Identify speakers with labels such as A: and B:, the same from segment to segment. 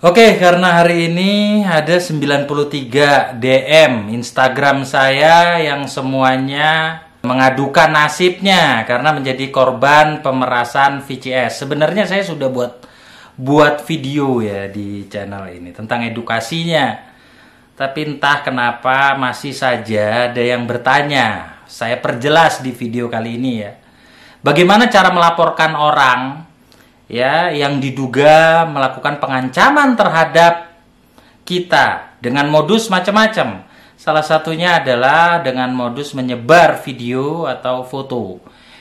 A: Oke, karena hari ini ada 93 DM Instagram saya yang semuanya mengadukan nasibnya karena menjadi korban pemerasan VCS. Sebenarnya saya sudah buat buat video ya di channel ini tentang edukasinya. Tapi entah kenapa masih saja ada yang bertanya. Saya perjelas di video kali ini ya. Bagaimana cara melaporkan orang ya yang diduga melakukan pengancaman terhadap kita dengan modus macam-macam. Salah satunya adalah dengan modus menyebar video atau foto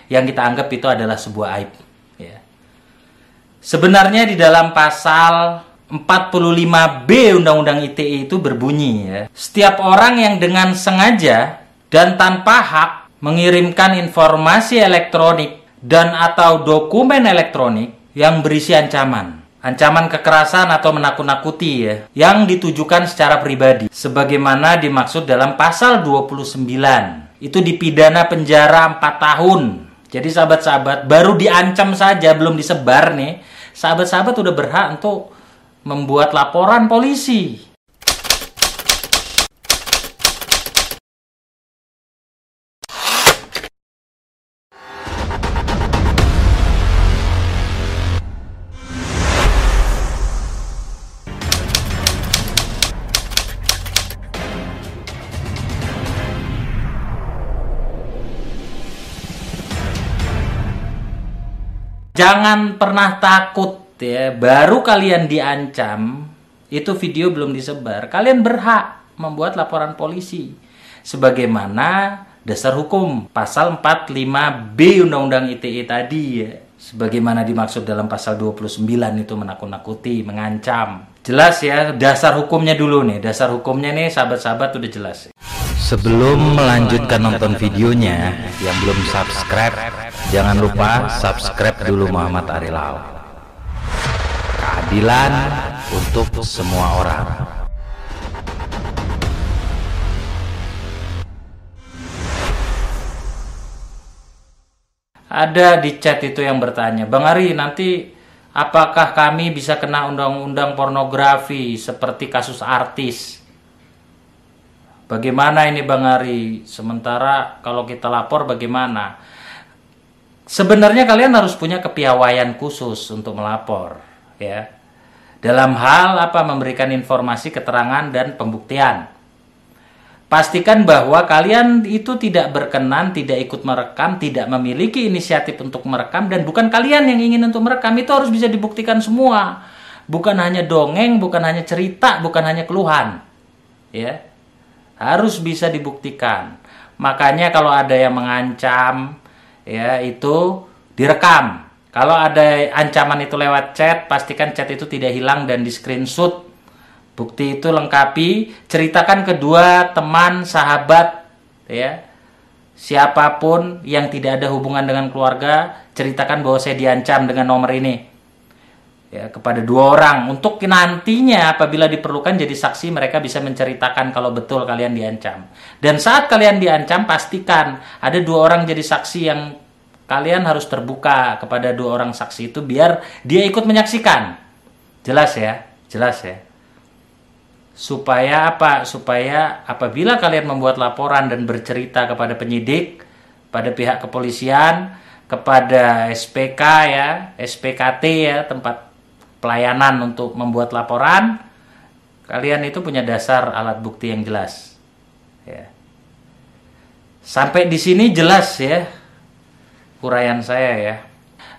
A: yang kita anggap itu adalah sebuah aib. Ya. Sebenarnya di dalam pasal 45B Undang-Undang ITE itu berbunyi ya. Setiap orang yang dengan sengaja dan tanpa hak mengirimkan informasi elektronik dan atau dokumen elektronik yang berisi ancaman. Ancaman kekerasan atau menakut-nakuti ya, yang ditujukan secara pribadi. Sebagaimana dimaksud dalam pasal 29. Itu dipidana penjara 4 tahun. Jadi sahabat-sahabat, baru diancam saja, belum disebar nih. Sahabat-sahabat udah berhak untuk membuat laporan polisi. Jangan pernah takut ya, baru kalian diancam, itu video belum disebar. Kalian berhak membuat laporan polisi. Sebagaimana dasar hukum pasal 45B Undang-Undang ITE tadi ya. Sebagaimana dimaksud dalam pasal 29 itu menakut-nakuti, mengancam. Jelas ya, dasar hukumnya dulu nih. Dasar hukumnya nih sahabat-sahabat udah jelas.
B: Sebelum melanjutkan nonton videonya, yang belum subscribe, jangan lupa subscribe dulu Muhammad Arilau. Keadilan untuk semua orang.
A: Ada di chat itu yang bertanya, Bang Ari nanti apakah kami bisa kena undang-undang pornografi seperti kasus artis? Bagaimana ini Bang Ari? Sementara kalau kita lapor bagaimana? Sebenarnya kalian harus punya kepiawaian khusus untuk melapor, ya. Dalam hal apa memberikan informasi, keterangan dan pembuktian. Pastikan bahwa kalian itu tidak berkenan, tidak ikut merekam, tidak memiliki inisiatif untuk merekam dan bukan kalian yang ingin untuk merekam. Itu harus bisa dibuktikan semua. Bukan hanya dongeng, bukan hanya cerita, bukan hanya keluhan. Ya harus bisa dibuktikan. Makanya kalau ada yang mengancam ya itu direkam. Kalau ada ancaman itu lewat chat, pastikan chat itu tidak hilang dan di screenshot. Bukti itu lengkapi, ceritakan kedua teman, sahabat ya. Siapa pun yang tidak ada hubungan dengan keluarga, ceritakan bahwa saya diancam dengan nomor ini ya kepada dua orang. Untuk nantinya apabila diperlukan jadi saksi mereka bisa menceritakan kalau betul kalian diancam. Dan saat kalian diancam pastikan ada dua orang jadi saksi yang kalian harus terbuka kepada dua orang saksi itu biar dia ikut menyaksikan. Jelas ya? Jelas ya? Supaya apa? Supaya apabila kalian membuat laporan dan bercerita kepada penyidik pada pihak kepolisian kepada SPK ya SPKT ya tempat pelayanan untuk membuat laporan, kalian itu punya dasar alat bukti yang jelas. Ya. Sampai di sini jelas ya uraian saya ya.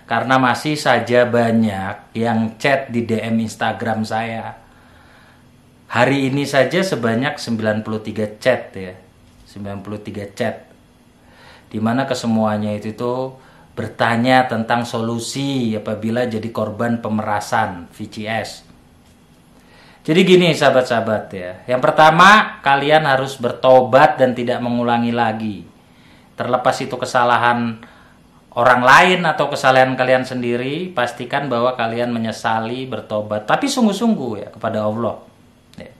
A: Karena masih saja banyak yang chat di DM Instagram saya. Hari ini saja sebanyak 93 chat ya. 93 chat. Di mana kesemuanya itu tuh bertanya tentang solusi apabila jadi korban pemerasan VCS. Jadi gini sahabat-sahabat ya. Yang pertama, kalian harus bertobat dan tidak mengulangi lagi. Terlepas itu kesalahan orang lain atau kesalahan kalian sendiri, pastikan bahwa kalian menyesali, bertobat, tapi sungguh-sungguh ya kepada Allah. Ya.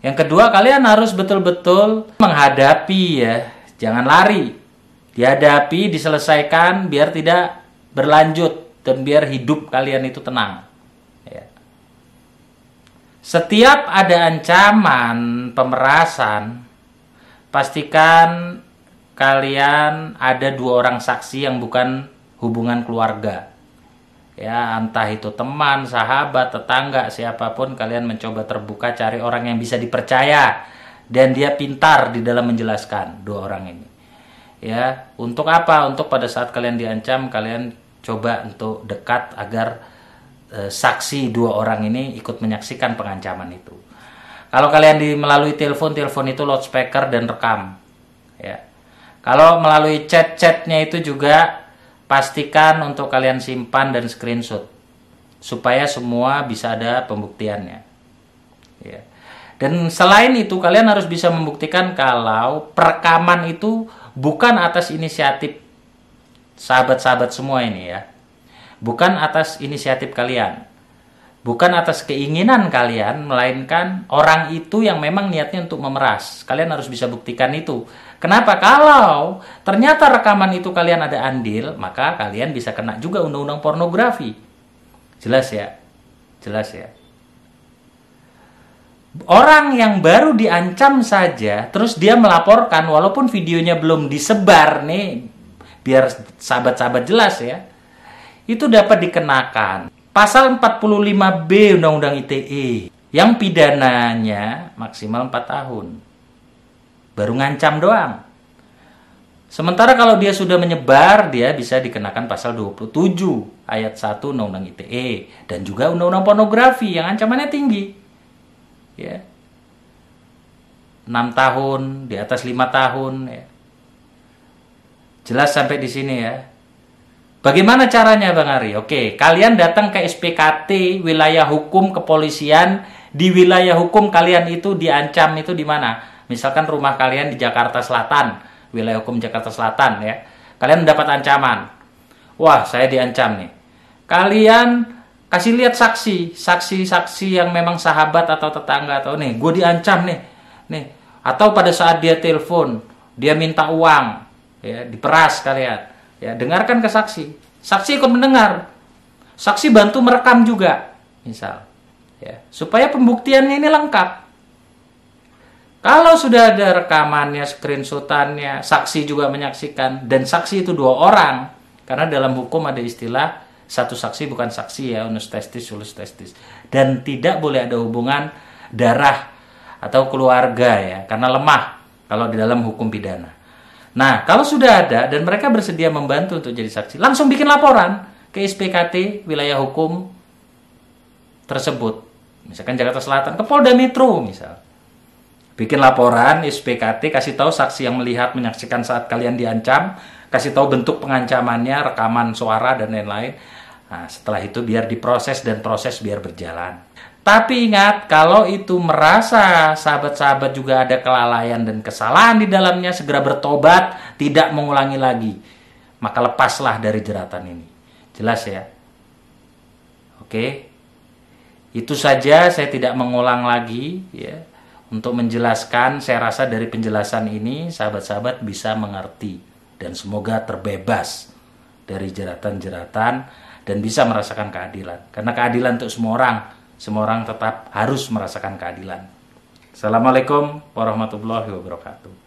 A: Yang kedua, kalian harus betul-betul menghadapi ya, jangan lari dihadapi, diselesaikan biar tidak berlanjut dan biar hidup kalian itu tenang. Ya. Setiap ada ancaman pemerasan, pastikan kalian ada dua orang saksi yang bukan hubungan keluarga. Ya, entah itu teman, sahabat, tetangga, siapa pun kalian mencoba terbuka cari orang yang bisa dipercaya dan dia pintar di dalam menjelaskan dua orang ini. Ya, untuk apa? Untuk pada saat kalian diancam, kalian coba untuk dekat agar e, saksi dua orang ini ikut menyaksikan pengancaman itu. Kalau kalian di melalui telepon, telepon itu loudspeaker dan rekam. Ya. Kalau melalui chat-chatnya itu juga pastikan untuk kalian simpan dan screenshot supaya semua bisa ada pembuktiannya. Ya. Dan selain itu kalian harus bisa membuktikan kalau perekaman itu bukan atas inisiatif sahabat-sahabat semua ini ya bukan atas inisiatif kalian, bukan atas keinginan kalian, melainkan orang itu yang memang niatnya untuk memeras. Kalian harus bisa buktikan itu. Kenapa? Kalau ternyata rekaman itu kalian ada andil, maka kalian bisa kena juga undang-undang pornografi. Jelas ya? Jelas ya? Orang yang baru diancam saja, terus dia melaporkan, walaupun videonya belum disebar nih, biar sahabat-sahabat jelas ya itu dapat dikenakan pasal 45B Undang-Undang ITE yang pidananya maksimal 4 tahun. Baru ngancam doang. Sementara kalau dia sudah menyebar, dia bisa dikenakan pasal 27 ayat 1 Undang-Undang ITE dan juga Undang-Undang Pornografi yang ancamannya tinggi. Ya. 6 tahun, di atas 5 tahun ya. Jelas sampai di sini ya. Bagaimana caranya Bang Ari? Oke, kalian datang ke SPKT wilayah hukum kepolisian di wilayah hukum kalian itu diancam itu di mana? Misalkan rumah kalian di Jakarta Selatan, wilayah hukum Jakarta Selatan ya. Kalian mendapat ancaman. Wah, saya diancam nih. Kalian kasih lihat saksi, saksi-saksi yang memang sahabat atau tetangga atau nih, gue diancam nih. Nih, atau pada saat dia telepon, dia minta uang, ya, diperas kalian Ya, dengarkan ke saksi. Saksi ikut mendengar. Saksi bantu merekam juga, misal. Ya, supaya pembuktiannya ini lengkap. Kalau sudah ada rekamannya, screenshotannya, saksi juga menyaksikan, dan saksi itu dua orang, karena dalam hukum ada istilah satu saksi bukan saksi ya, unus testis, ulus testis, dan tidak boleh ada hubungan darah atau keluarga ya, karena lemah kalau di dalam hukum pidana. Nah, kalau sudah ada dan mereka bersedia membantu untuk jadi saksi, langsung bikin laporan ke SPKT wilayah hukum tersebut. Misalkan Jakarta Selatan, ke Polda Metro misal. Bikin laporan SPKT, kasih tahu saksi yang melihat menyaksikan saat kalian diancam, kasih tahu bentuk pengancamannya, rekaman suara dan lain-lain. Nah, setelah itu biar diproses dan proses biar berjalan. Tapi ingat, kalau itu merasa sahabat-sahabat juga ada kelalaian dan kesalahan di dalamnya, segera bertobat, tidak mengulangi lagi. Maka lepaslah dari jeratan ini. Jelas ya? Oke. Itu saja saya tidak mengulang lagi ya. Untuk menjelaskan, saya rasa dari penjelasan ini sahabat-sahabat bisa mengerti dan semoga terbebas dari jeratan-jeratan dan bisa merasakan keadilan. Karena keadilan untuk semua orang semua orang tetap harus merasakan keadilan. Assalamualaikum warahmatullahi wabarakatuh.